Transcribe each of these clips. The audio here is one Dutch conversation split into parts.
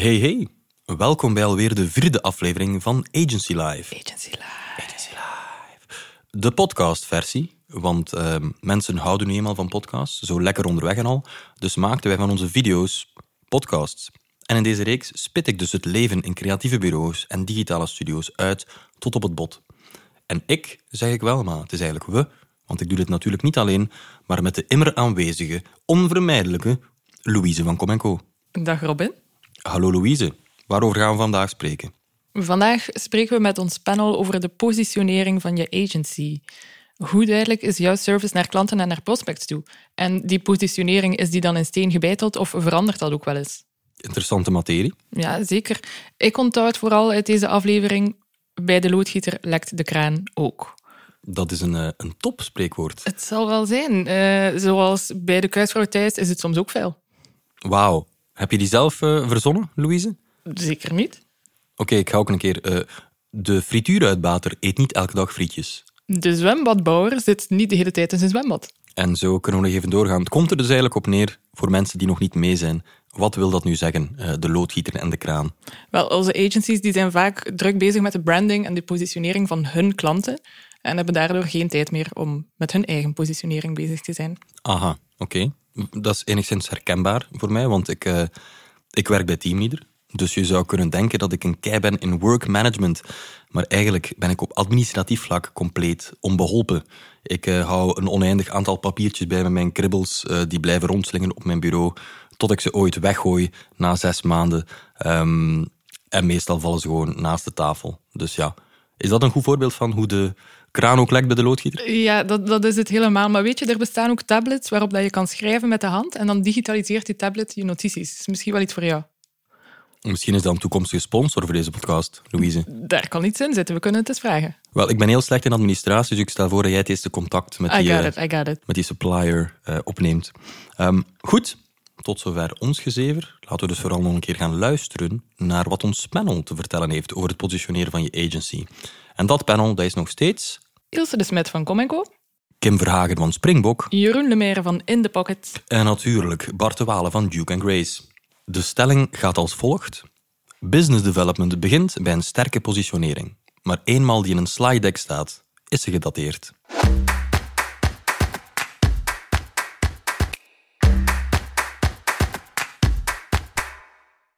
Hey hey, welkom bij alweer de vierde aflevering van Agency Live. Agency Live. Agency Live. De podcastversie, want ehm, mensen houden nu eenmaal van podcasts, zo lekker onderweg en al. Dus maakten wij van onze video's podcasts. En in deze reeks spit ik dus het leven in creatieve bureaus en digitale studio's uit tot op het bot. En ik zeg ik wel, maar het is eigenlijk we, want ik doe dit natuurlijk niet alleen, maar met de immer aanwezige, onvermijdelijke Louise van Com Co. Dag Robin. Hallo Louise, waarover gaan we vandaag spreken? Vandaag spreken we met ons panel over de positionering van je agency. Hoe duidelijk is jouw service naar klanten en naar prospects toe? En die positionering, is die dan in steen gebeiteld of verandert dat ook wel eens? Interessante materie. Ja, zeker. Ik onthoud vooral uit deze aflevering, bij de loodgieter lekt de kraan ook. Dat is een, eh, een topspreekwoord. Het zal wel zijn. Eh, zoals bij de kuisvrouw thuis is het soms ook vuil. Wauw. Heb je die zelf eh, verzonnen, Louise? Zeker niet. Oké, ik ga ook een keer... eh, de frituuruitbater eet niet elke dag frietjes. De zwembadbouwer zit niet de hele tijd in zijn zwembad. En zo kunnen we nog even doorgaan. Het komt er dus eigenlijk op neer, voor mensen die nog niet mee zijn. Wat wil dat nu zeggen, eh, de loodgieter en de kraan? Wel, onze agencies die zijn vaak druk bezig met de branding en de positionering van hun klanten en hebben daardoor geen tijd meer om met hun eigen positionering bezig te zijn. Aha, oké. Dat is enigszins herkenbaar voor mij, want ik, eh, ik werk bij Teamleader. Dus je zou kunnen denken dat ik een kei ben in work management. Maar eigenlijk ben ik op administratief vlak compleet onbeholpen. Ik eh, hou een oneindig aantal papiertjes bij met mijn kribbels. eh, die blijven rondslingen op mijn bureau. Tot ik ze ooit weggooi na zes maanden. Ehm, en meestal vallen ze gewoon naast de tafel. Dus ja, is dat een goed voorbeeld van hoe de kraan ook lekt bij de loodgieter? Ja, dat, dat is het helemaal. Maar weet je, er bestaan ook tablets waarop dat je kan schrijven met de hand en dan digitaliseert die tablet je notities. Dat is misschien wel iets voor jou. Misschien is dat een toekomstige sponsor voor deze podcast, Louise. Daar kan iets in zitten, we kunnen het eens vragen. Wel, ik ben heel slecht in administratie, dus ik stel voor dat jij het eerste contact met die, eh, it, met die supplier eh, opneemt. Ehm, goed, tot zover ons gezever. Laten we dus vooral nog een keer gaan luisteren naar wat ons panel te vertellen heeft over het positioneren van je agency. En dat panel dat is nog steeds Ilse de Smet van Comenco, Kim Verhagen van Springbok Jeroen Lemeyre van In The Pocket, en natuurlijk Bart de Walen van Duke Grace. De stelling gaat als volgt. Business development begint bij een sterke positionering. Maar eenmaal die in een slide deck staat, is ze gedateerd.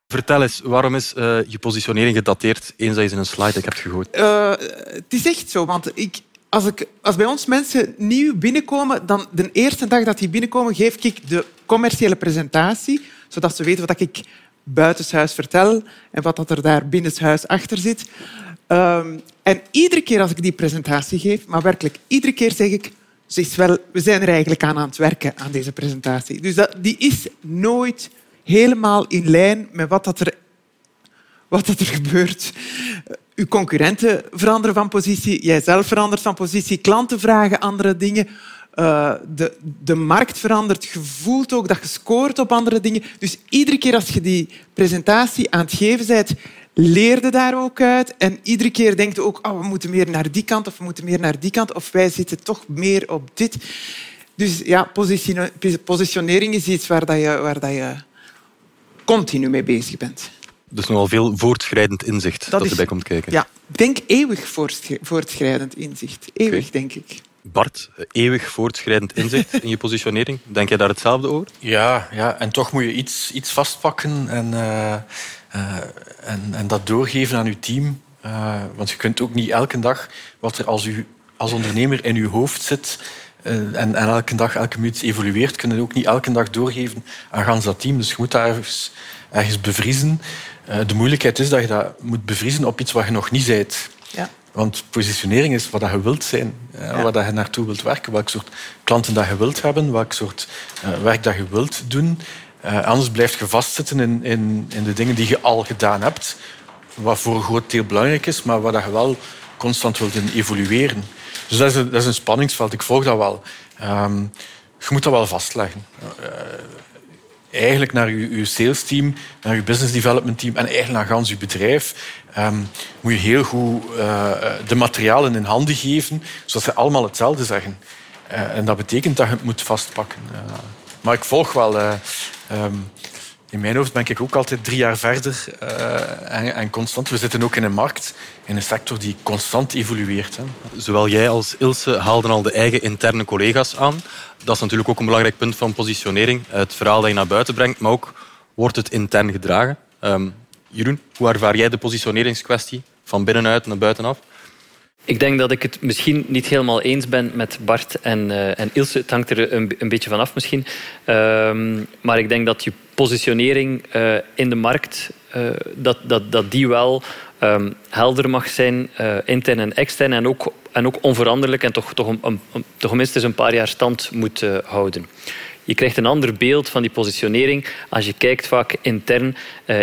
Vertel eens, waarom is eh, je positionering gedateerd eens dat je ze in een slide deck hebt gegooid? Eh, het is echt zo, want ik, als, ik, als bij ons mensen nieuw binnenkomen, dan de eerste dag dat die binnenkomen, geef ik de commerciële presentatie, zodat ze weten wat ik buitenshuis vertel en wat er daar binnenshuis achter zit. Ehm, en iedere keer als ik die presentatie geef, maar werkelijk iedere keer zeg ik, ze is wel, we zijn er eigenlijk aan aan het werken aan deze presentatie. Dus dat, die is nooit helemaal in lijn met wat dat er wat dat er gebeurt. Uw concurrenten veranderen van positie, jijzelf verandert van positie, klanten vragen andere dingen. Eh, de, de markt verandert. Je voelt ook dat je scoort op andere dingen. Dus iedere keer als je die presentatie aan het geven bent, leer je daar ook uit. En iedere keer denk je ook, oh, we moeten meer naar die kant of we moeten meer naar die kant. Of wij zitten toch meer op dit. Dus ja, positio- positionering is iets waar, dat je, waar dat je continu mee bezig bent. Dus nogal veel voortschrijdend inzicht dat, is- erbij komt kijken. Ja, ik denk eeuwig voortsch- voortschrijdend inzicht. Eeuwig, denk ik. Bart, eeuwig voortschrijdend inzicht in je positionering. Denk jij daar hetzelfde over? Ja, ja, en toch moet je iets, iets vastpakken en, eh, eh, en, en dat doorgeven aan je team. Eh, want je kunt ook niet elke dag wat er als, u, als ondernemer in je hoofd zit en, en elke dag, elke minuut evolueert, kun je ook niet elke dag doorgeven aan gans dat team. Dus je moet dat ergens, bevriezen. Eh, de moeilijkheid is dat je dat moet bevriezen op iets wat je nog niet bent. Ja. Want positionering is wat je wilt zijn, eh, Ja. waar je naartoe wilt werken, welk soort klanten dat je wilt hebben, welk soort eh, werk dat je wilt doen. Anders blijf je vastzitten in, in, in de dingen die je al gedaan hebt, wat voor een groot deel belangrijk is, maar waar je wel constant wilt in evolueren. Dus dat is een, dat is een spanningsveld. Ik volg dat wel. Ehm, je moet dat wel vastleggen eigenlijk naar je, sales team, naar je business development team en eigenlijk naar gans je bedrijf ehm, moet je heel goed eh, de materialen in handen geven, zodat ze allemaal hetzelfde zeggen. Eh, en dat betekent dat je het moet vastpakken. Eh, maar ik volg wel... eh, ehm, in mijn hoofd ben ik ook altijd drie jaar verder uh, en, en, constant. We zitten ook in een markt, in een sector die constant evolueert. Hè. Zowel jij als Ilse haalden al de eigen interne collega's aan. Dat is natuurlijk ook een belangrijk punt van positionering. Het verhaal dat je naar buiten brengt, maar ook wordt het intern gedragen. Um, Jeroen, hoe ervaar jij de positioneringskwestie van binnenuit naar buitenaf? Ik denk dat ik het misschien niet helemaal eens ben met Bart en, uh, en Ilse. Het hangt er een, een beetje vanaf misschien. Uh, maar ik denk dat je positionering uh, in de markt, uh, dat, dat, dat die wel um, helder mag zijn, intern en extern. En ook, en ook onveranderlijk en toch, toch, een, een, minstens een paar jaar stand moet houden. Je krijgt een ander beeld van die positionering als je kijkt vaak intern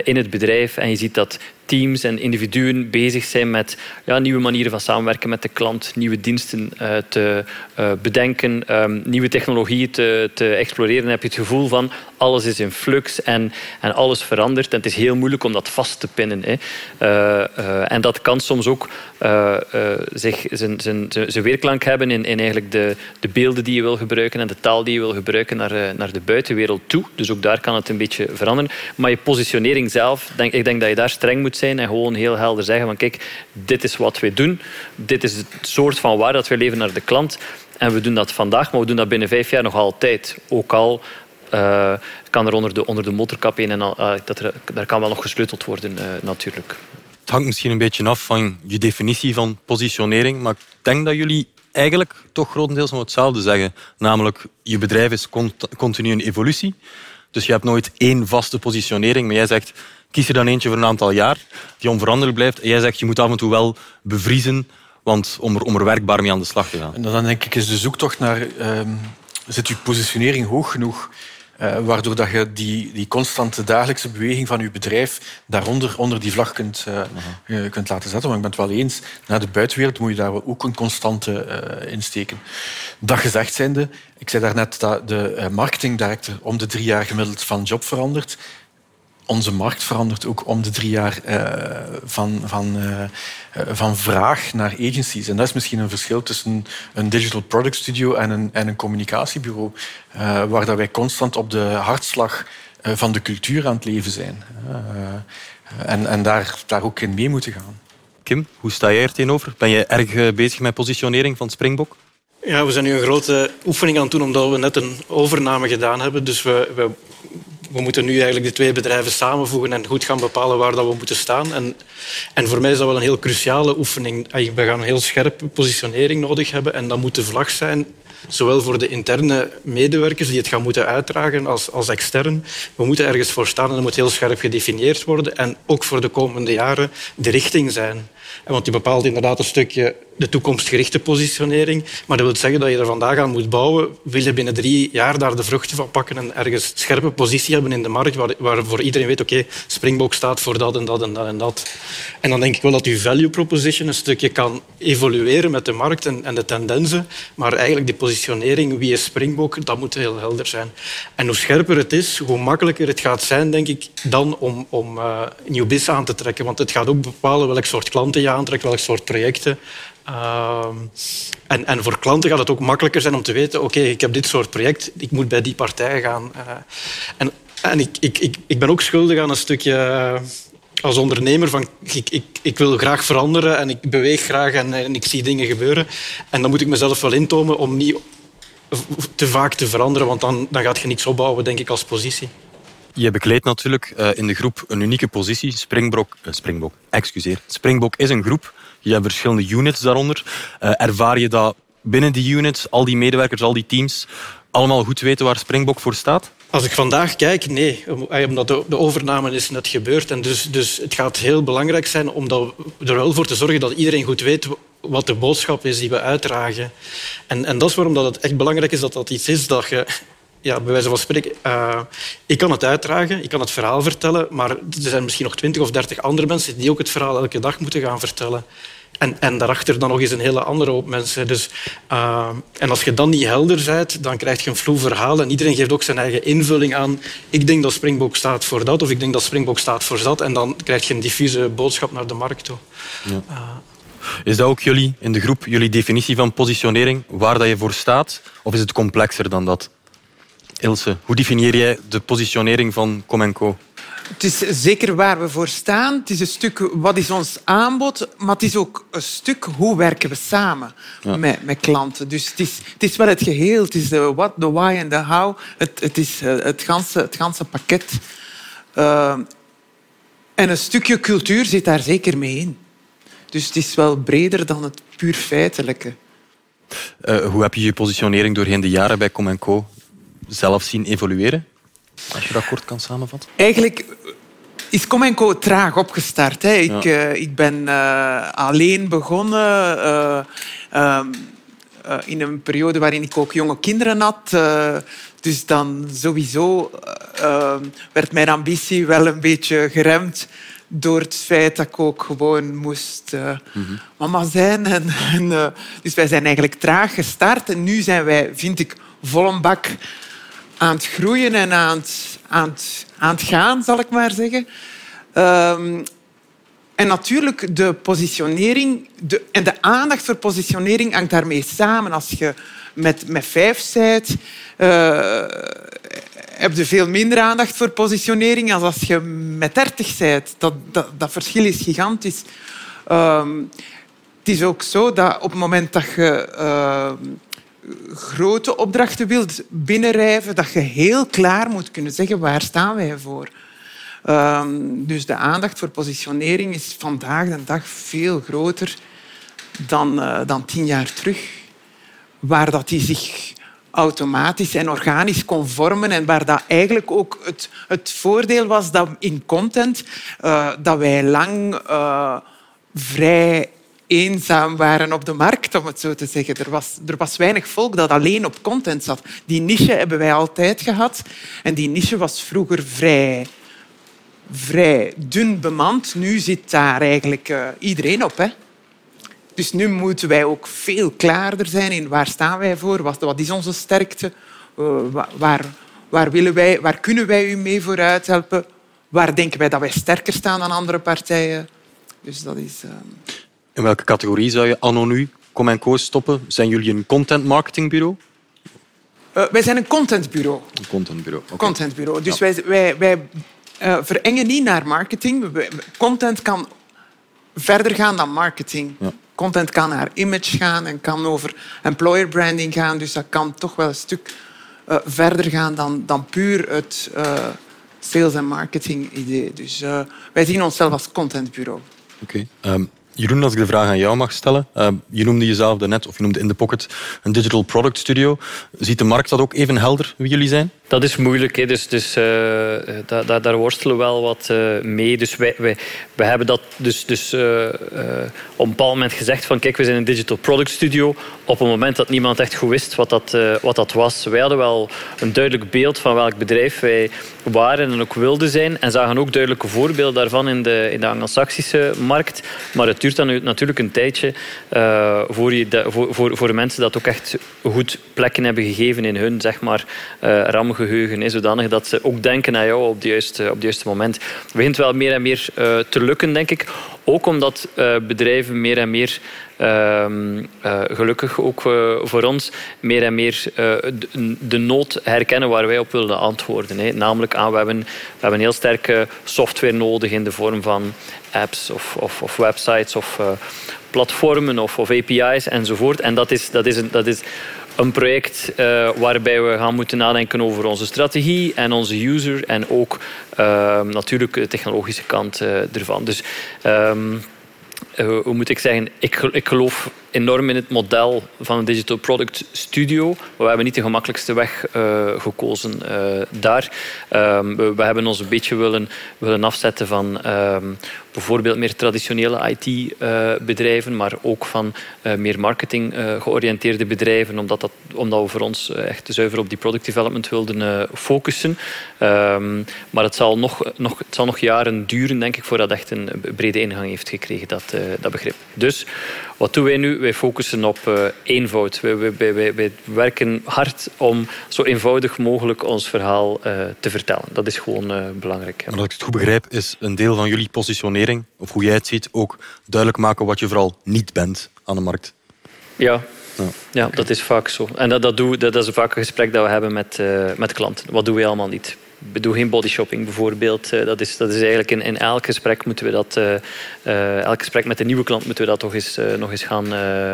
in het bedrijf en je ziet dat teams en individuen bezig zijn met ja, nieuwe manieren van samenwerken met de klant, nieuwe diensten uh, te uh, bedenken, um, nieuwe technologieën te, te exploreren. Dan heb je het gevoel van alles is in flux en, en alles verandert. En het is heel moeilijk om dat vast te pinnen. Hè. Uh, en dat kan soms ook zich zijn, zijn, zijn weerklank hebben in, in eigenlijk de, de beelden die je wil gebruiken en de taal die je wil gebruiken naar, naar de buitenwereld toe. Dus ook daar kan het een beetje veranderen. Maar je positionering zelf, denk, ik denk dat je daar streng moet zijn en gewoon heel helder zeggen van kijk, dit is wat wij doen. Dit is het soort van waar dat wij leven naar de klant. En we doen dat vandaag, maar we doen dat binnen vijf jaar nog altijd. Ook al uh, kan er onder de, onder de motorkap in en uh, dat er, daar kan wel nog gesleuteld worden uh, natuurlijk. Het hangt misschien een beetje af van je definitie van positionering, maar ik denk dat jullie eigenlijk toch grotendeels nog hetzelfde zeggen. Namelijk, je bedrijf is continu in evolutie. Dus je hebt nooit één vaste positionering, maar jij zegt kies er dan eentje voor een aantal jaar die onveranderlijk blijft. En jij zegt je moet af en toe wel bevriezen want om, er, er werkbaar mee aan de slag te gaan. En dan denk ik is de zoektocht naar um, zit je positionering hoog genoeg uh, waardoor dat je die, die constante dagelijkse beweging van je bedrijf daaronder onder die vlag kunt, uh, uh, kunt laten zetten. Want ik ben het wel eens, naar de buitenwereld moet je daar ook een constante insteken. Dat gezegd zijnde, ik zei daarnet dat de marketingdirector om de drie jaar gemiddeld van job verandert onze markt verandert ook om de drie jaar uh, van, van, uh, van vraag naar agencies. En dat is misschien een verschil tussen een digital product studio en een, en een communicatiebureau, uh, waar dat wij constant op de hartslag van de cultuur aan het leven zijn. en en daar, daar ook in mee moeten gaan. Kim, hoe sta jij er tegenover? Ben je erg bezig met positionering van Springbok? Ja, we zijn nu een grote oefening aan het doen omdat we net een overname gedaan hebben. Dus we, we we moeten nu eigenlijk de twee bedrijven samenvoegen en goed gaan bepalen waar dat we moeten staan. En, en voor mij is dat wel een heel cruciale oefening. We gaan een heel scherpe positionering nodig hebben en dat moet de vlag zijn zowel voor de interne medewerkers die het gaan moeten uitdragen als, als extern. We moeten ergens voor staan en dat moet heel scherp gedefinieerd worden en ook voor de komende jaren de richting zijn. Want die bepaalt inderdaad een stukje de toekomstgerichte positionering. Maar dat wil zeggen dat je er vandaag aan moet bouwen. Wil je binnen drie jaar daar de vruchten van pakken en ergens scherpe positie hebben in de markt waar, waarvoor iedereen weet, oké, Springbok staat voor dat en dat en dat en dat. En dan denk ik wel dat je value proposition een stukje kan evolueren met de markt en, de tendensen. Maar eigenlijk die positionering, wie is Springbok, dat moet heel helder zijn. En hoe scherper het is, hoe makkelijker het gaat zijn, denk ik, dan om, om uh, nieuw bis aan te trekken. Want het gaat ook bepalen welk soort klanten je aantrekt, welk soort projecten. Uh, en, en, voor klanten gaat het ook makkelijker zijn om te weten, oké, ik heb dit soort project, ik moet bij die partij gaan. Uh, en en ik, ik, ik, ik ben ook schuldig aan een stukje uh, als ondernemer van ik, ik, ik wil graag veranderen en ik beweeg graag en, en ik zie dingen gebeuren. En dan moet ik mezelf wel intomen om niet te vaak te veranderen, want dan, dan gaat je niks opbouwen, denk ik, als positie. Je bekleedt natuurlijk uh, in de groep een unieke positie. Springbok, uh, Springbok, excuseer. Springbok is een groep. Je hebt verschillende units daaronder. Uh, ervaar je dat binnen die units, al die medewerkers, al die teams, allemaal goed weten waar Springbok voor staat? Als ik vandaag kijk, nee. Omdat de overname is net gebeurd. En dus, dus het gaat heel belangrijk zijn om er wel voor te zorgen dat iedereen goed weet wat de boodschap is die we uitdragen. En, en dat is waarom dat het echt belangrijk is dat dat iets is dat je ja, bij wijze van spreken, uh, ik kan het uitdragen, ik kan het verhaal vertellen, maar er zijn misschien nog twintig of dertig andere mensen die ook het verhaal elke dag moeten gaan vertellen. En, en daarachter dan nog eens een hele andere hoop mensen. Dus, uh, en als je dan niet helder bent, dan krijg je een vloe verhaal en iedereen geeft ook zijn eigen invulling aan. Ik denk dat Springbok staat voor dat of ik denk dat Springbok staat voor dat. En dan krijg je een diffuse boodschap naar de markt toe. Ja. Uh, is dat ook jullie in de groep, jullie definitie van positionering, waar dat je voor staat? Of is het complexer dan dat? Ilse, hoe definieer jij de positionering van Comenco? Het is zeker waar we voor staan. Het is een stuk wat is ons aanbod, maar het is ook een stuk hoe werken we samen met, met klanten. Dus het is, het is wel het geheel. Het is de what, de why en de how. Het, het is eh, het ganse, het ganse pakket. Uh, en een stukje cultuur zit daar zeker mee in. Dus het is wel breder dan het puur feitelijke. Uh, hoe heb je je positionering doorheen de jaren bij Comenco zelf zien evolueren? Als je dat kort kan samenvatten. Eigenlijk is Comenco traag opgestart. Hè. Ik, uh, ik ben uh, alleen begonnen uh, in een periode waarin ik ook jonge kinderen had. dus dan sowieso werd mijn ambitie wel een beetje geremd door het feit dat ik ook gewoon moest mm -hmm. mama zijn. En, en dus wij zijn eigenlijk traag gestart. En nu zijn wij, vind ik, vol een bak aan het groeien en aan het, aan gaan, zal ik maar zeggen. Um, en natuurlijk, de positionering de, en de aandacht voor positionering hangt daarmee samen. Als je met, met vijf bent, uh, heb je veel minder aandacht voor positionering dan als je met dertig bent. Dat, dat, verschil is gigantisch. Um, het is ook zo dat op het moment dat je... Uh, grote opdrachten wilt binnenrijven, dat je heel klaar moet kunnen zeggen waar staan wij voor. Um, dus de aandacht voor positionering is vandaag de dag veel groter dan, uh, dan tien jaar terug. Waar dat die zich automatisch en organisch kon vormen en waar dat eigenlijk ook het, het voordeel was dat in content uh, dat wij lang uh, vrij eenzaam waren op de markt, om het zo te zeggen. Er was, er was weinig volk dat alleen op content zat. Die niche hebben wij altijd gehad. En die niche was vroeger vrij, vrij dun bemand. Nu zit daar eigenlijk uh, iedereen op. Hè? Dus nu moeten wij ook veel klaarder zijn in waar staan wij voor, wat, wat is onze sterkte, uh, waar, waar, willen wij, waar kunnen wij u mee vooruit helpen, waar denken wij dat wij sterker staan dan andere partijen. Dus dat is... Uh... In welke categorie zou je anno nu Co stoppen? Zijn jullie een content marketingbureau? Uh, wij zijn een contentbureau. Een contentbureau. Okay. Contentbureau. Dus ja. wij, wij, wij uh, verengen niet naar marketing. Content kan verder gaan dan marketing. Ja. Content kan naar image gaan en kan over employer branding gaan. Dus dat kan toch wel een stuk uh, verder gaan dan, dan puur het sales- en marketing idee. Dus wij zien onszelf als contentbureau. Oké. Okay. Um, Jeroen, als ik de vraag aan jou mag stellen. Uh, je noemde jezelf net, of je noemde in de pocket, een digital product studio. Ziet de markt dat ook even helder, wie jullie zijn? Dat is moeilijk, hè. dus, dus da, da, daar worstelen we wel wat uh, mee. Dus wij, wij, wij hebben dat dus, dus uh, op een bepaald moment gezegd van kijk, we zijn een digital product studio. Op een moment dat niemand echt goed wist wat dat, wat dat was. Wij hadden wel een duidelijk beeld van welk bedrijf wij waren en ook wilden zijn. En zagen ook duidelijke voorbeelden daarvan in de, in de Anglo-Saxische markt. Maar het duurt dan natuurlijk een tijdje voor, je voor, voor, voor mensen dat ook echt goed plekken hebben gegeven in hun zeg maar, geheugen is zodanig dat ze ook denken aan jou op het juiste, op het juiste moment. Het begint wel meer en meer uh, te lukken, denk ik. Ook omdat uh, bedrijven meer en meer, uh, gelukkig ook voor ons, meer en meer de, de, nood herkennen waar wij op willen antwoorden. Hè. Namelijk aan, we hebben, we hebben heel sterke software nodig in de vorm van apps of, of, of websites of platformen of, of API's enzovoort. En dat is, dat is, een, dat is een project uh, waarbij we gaan moeten nadenken over onze strategie en onze user en ook uh, natuurlijk de technologische kant uh, ervan. Dus um, hoe moet ik zeggen, ik, ik geloof enorm in het model van een digital product studio. We hebben niet de gemakkelijkste weg uh, gekozen uh, daar. Um, we, hebben ons een beetje willen, willen afzetten van um, bijvoorbeeld meer traditionele IT-bedrijven, uh, maar ook van meer marketing georiënteerde bedrijven, omdat, dat, omdat we voor ons echt zuiver op die product development wilden focussen. Um, maar het zal, nog, nog, het zal nog jaren duren, denk ik, voordat dat echt een brede ingang heeft gekregen, dat, dat begrip. Dus wat doen wij nu? Wij focussen op uh, eenvoud. Wij, wij, wij, wij, werken hard om zo eenvoudig mogelijk ons verhaal uh, te vertellen. Dat is gewoon uh, belangrijk. Maar als ik het goed begrijp, is een deel van jullie positionering, of hoe jij het ziet, ook duidelijk maken wat je vooral niet bent aan de markt. Ja, Ja, dat is vaak zo. En dat, dat, doe, dat, is vaak een gesprek dat we hebben met, uh, met klanten. Wat doen we allemaal niet? We doen geen bodyshopping bijvoorbeeld. Uh, dat, is, dat is eigenlijk in, in elk gesprek moeten we dat... Uh, elk gesprek met een nieuwe klant moeten we dat toch eens, nog eens gaan,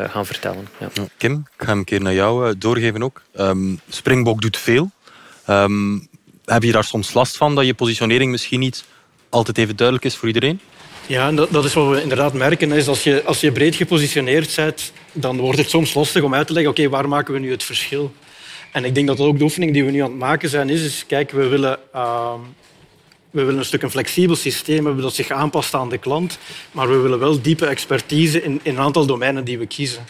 gaan vertellen. Ja. Kim, ik ga hem een keer naar jou doorgeven ook. Um, Springbok doet veel. Um, heb je daar soms last van dat je positionering misschien niet altijd even duidelijk is voor iedereen? Ja, dat, dat is wat we inderdaad merken. Is als, je, als je breed gepositioneerd bent, dan wordt het soms lastig om uit te leggen oké, waar maken we nu het verschil? En ik denk dat ook de oefening die we nu aan het maken zijn is, kijk, we willen, uh, we willen een stuk een flexibel systeem hebben dat zich aanpast aan de klant, maar we willen wel diepe expertise in, in een aantal domeinen die we kiezen.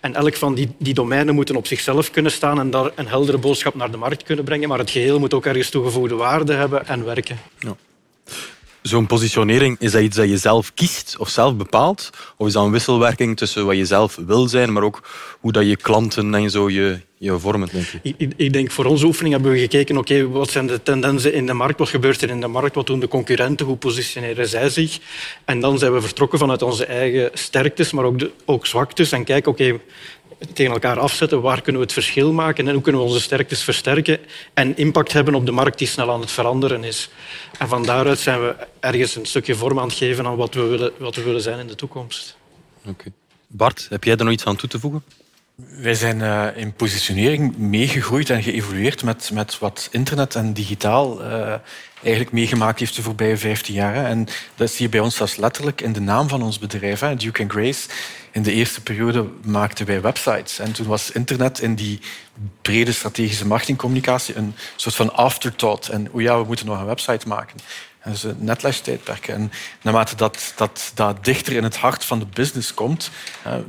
En elk van die, die domeinen moeten op zichzelf kunnen staan en daar een heldere boodschap naar de markt kunnen brengen, maar het geheel moet ook ergens toegevoegde waarde hebben en werken. Ja zo'n positionering, is dat iets dat je zelf kiest of zelf bepaalt? Of is dat een wisselwerking tussen wat je zelf wil zijn, maar ook hoe dat je klanten en zo je, je vormen, denk ik? ik? Denk, voor onze oefening hebben we gekeken, oké, wat zijn de tendensen in de markt? Wat gebeurt er in de markt? Wat doen de concurrenten? Hoe positioneren zij zich? En dan zijn we vertrokken vanuit onze eigen sterktes, maar ook, de, ook zwaktes. En kijken, oké, tegen elkaar afzetten. Waar kunnen we het verschil maken en hoe kunnen we onze sterktes versterken en impact hebben op de markt die snel aan het veranderen is. En van daaruit zijn we ergens een stukje vorm aan het geven aan wat we willen, wat we willen zijn in de toekomst. Bart, heb jij er nog iets aan toe te voegen? Wij zijn uh, in positionering meegegroeid en geëvolueerd met, met wat internet en digitaal uh, eigenlijk meegemaakt heeft de voorbije 15 jaar. En dat zie je bij ons zelfs letterlijk in de naam van ons bedrijf, hè, Duke Grace. In de eerste periode maakten wij websites. En toen was internet in die brede strategische marketingcommunicatie een soort van afterthought. En oh ja, we moeten nog een website maken. Dat is een netlash-tijdperk. En naarmate dat, dat, dat dichter in het hart van de business komt,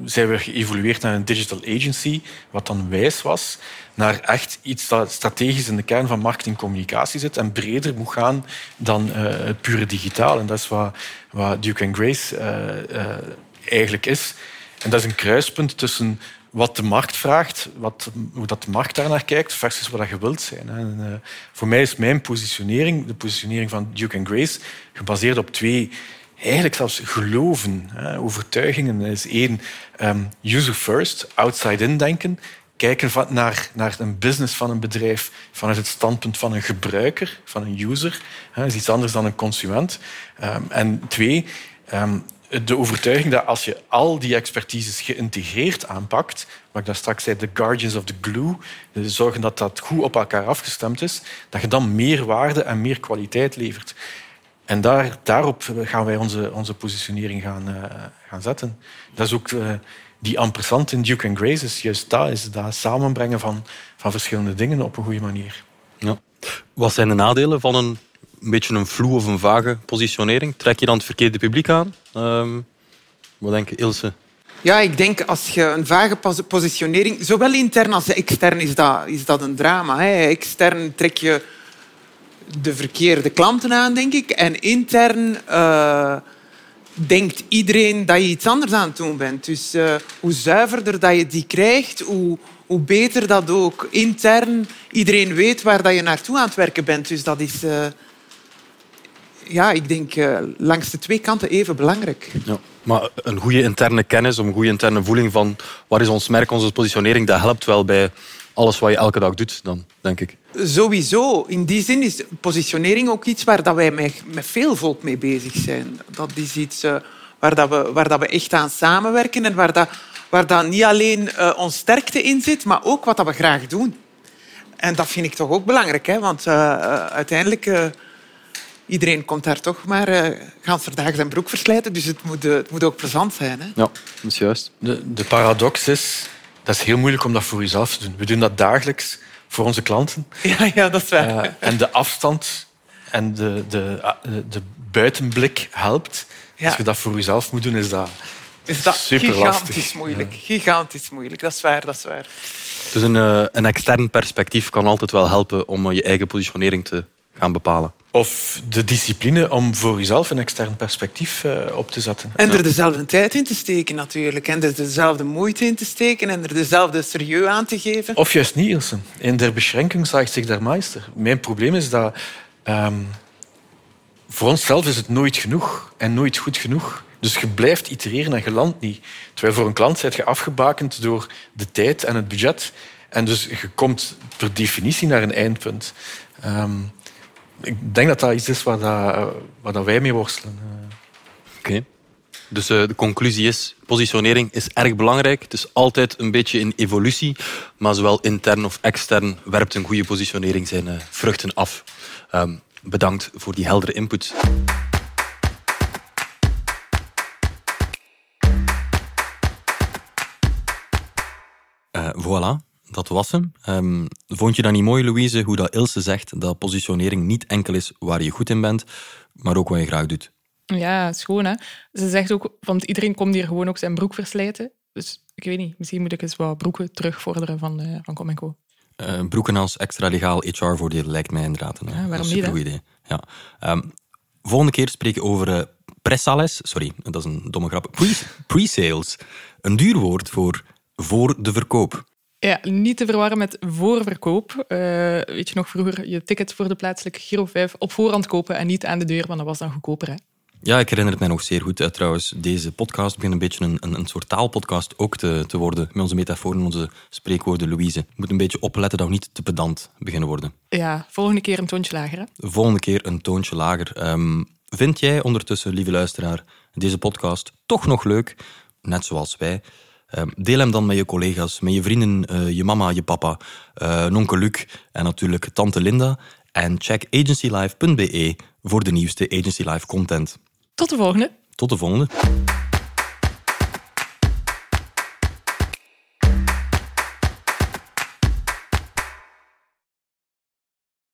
zijn we geëvolueerd naar een digital agency, wat dan wijs was, naar echt iets dat strategisch in de kern van marketingcommunicatie zit en breder moet gaan dan uh, het pure digitaal. En dat is wat, wat Duke Grace uh, eigenlijk is. En dat is een kruispunt tussen wat de markt vraagt, wat, hoe dat de markt daarnaar kijkt, versus wat je wilt zijn. En, uh, voor mij is mijn positionering, de positionering van Duke and Grace, gebaseerd op twee, eigenlijk zelfs geloven, hè, overtuigingen. Dat is één, um, user first, outside-in denken. Kijken van, naar, naar een business van een bedrijf vanuit het standpunt van een gebruiker, van een user. Dat is iets anders dan een consument. Um, en twee, um, de overtuiging dat als je al die expertises geïntegreerd aanpakt, wat ik daar straks zei, de guardians of the glue, dus zorgen dat dat goed op elkaar afgestemd is, dat je dan meer waarde en meer kwaliteit levert. En daar, daarop gaan wij onze, onze positionering gaan, uh, gaan zetten. Dat is ook uh, die ampersand in Duke and Grace, is juist dat, is dat samenbrengen van, van verschillende dingen op een goede manier. Ja. Wat zijn de nadelen van een een beetje een vloe of een vage positionering? Trek je dan het verkeerde publiek aan? Um, wat denk je, Ilse? Ja, ik denk als je een vage positionering... Zowel intern als extern is dat, is dat een drama. Hè. Extern trek je de verkeerde klanten aan, denk ik. En intern uh, denkt iedereen dat je iets anders aan het doen bent. Dus uh, hoe zuiverder dat je die krijgt, hoe, hoe beter dat ook intern iedereen weet waar dat je naartoe aan het werken bent. Dus dat is... Uh, ja, ik denk uh, langs de twee kanten even belangrijk. Ja. Maar een goede interne kennis, een goede interne voeling van waar is ons merk, onze positionering, dat helpt wel bij alles wat je elke dag doet, dan, denk ik. Sowieso. In die zin is positionering ook iets waar dat wij met, veel volk mee bezig zijn. Dat is iets uh, waar, dat we, waar dat we echt aan samenwerken en waar, dat, waar dat niet alleen uh, ons sterkte in zit, maar ook wat dat we graag doen. En dat vind ik toch ook belangrijk, hè? want uh, uiteindelijk iedereen komt daar toch maar uh, gans vandaag zijn broek verslijten. Dus het moet, uh, het moet ook plezant zijn. Hè? Ja, dat is juist. De, de paradox is, dat is heel moeilijk om dat voor jezelf te doen. We doen dat dagelijks voor onze klanten. Ja, ja dat is waar. Uh, en de afstand en de, de, de buitenblik helpt. Als je dat voor jezelf moet doen, is dat, is dat super gigantisch lastig. moeilijk. Ja. Gigantisch moeilijk, dat is waar. Dat is waar. Dus een, een extern perspectief kan altijd wel helpen om je eigen positionering te gaan bepalen. Of de discipline om voor jezelf een extern perspectief uh, op te zetten. En er dezelfde tijd in te steken natuurlijk. En er dezelfde moeite in te steken en er dezelfde serieus aan te geven. Of juist niet, Ilse. In der beschränking zegt zich der Meister. Mijn probleem is dat... Um, voor onszelf is het nooit genoeg en nooit goed genoeg. Dus je blijft itereren en je landt niet. Terwijl voor een klant zit je afgebakend door de tijd en het budget. En dus je komt per definitie naar een eindpunt. Ehm, ik denk dat dat iets is waar, dat, waar dat wij mee worstelen. Oké. Dus uh, de conclusie is, positionering is erg belangrijk. Het is altijd een beetje in evolutie, maar zowel intern of extern werpt een goede positionering zijn uh, vruchten af. Um, bedankt voor die heldere input. Uh, voilà, dat was hem. Um, vond je dat niet mooi, Louise, hoe dat Ilse zegt dat positionering niet enkel is waar je goed in bent, maar ook wat je graag doet? Ja, schoon hè. Ze zegt ook, want iedereen komt hier gewoon ook zijn broek verslijten. Dus ik weet niet, misschien moet ik eens wat broeken terugvorderen van, uh, van Com Co. Uh, broeken als extra legaal HR-voordeel lijkt mij inderdaad een, ja, waarom een supergoed idee. Ja. Um, volgende keer spreken we over uh, pressales. Sorry, dat is een domme grap. Pre-sales. een duur woord voor voor de verkoop. Ja, niet te verwarren met voorverkoop. Uh, weet je nog, vroeger je ticket voor de plaatselijke Giro 5 op voorhand kopen en niet aan de deur, want dat was dan goedkoper. Hè? Ja, ik herinner het mij nog zeer goed. Uh, trouwens, deze podcast begint een beetje een, een, een soort taalpodcast ook te, te worden. Met onze metaforen, onze spreekwoorden, Louise. Je moet een beetje opletten dat we niet te pedant beginnen worden. Ja, volgende keer een toontje lager. Hè? Volgende keer een toontje lager. Um, vind jij ondertussen, lieve luisteraar, deze podcast toch nog leuk? Net zoals wij. Um, deel hem dan met je collega's, met je vrienden, uh, je mama, je papa, uh, nonkel Luc en natuurlijk tante Linda. En check agencylife.be voor de nieuwste Agency Life content. Tot de volgende. Tot de volgende.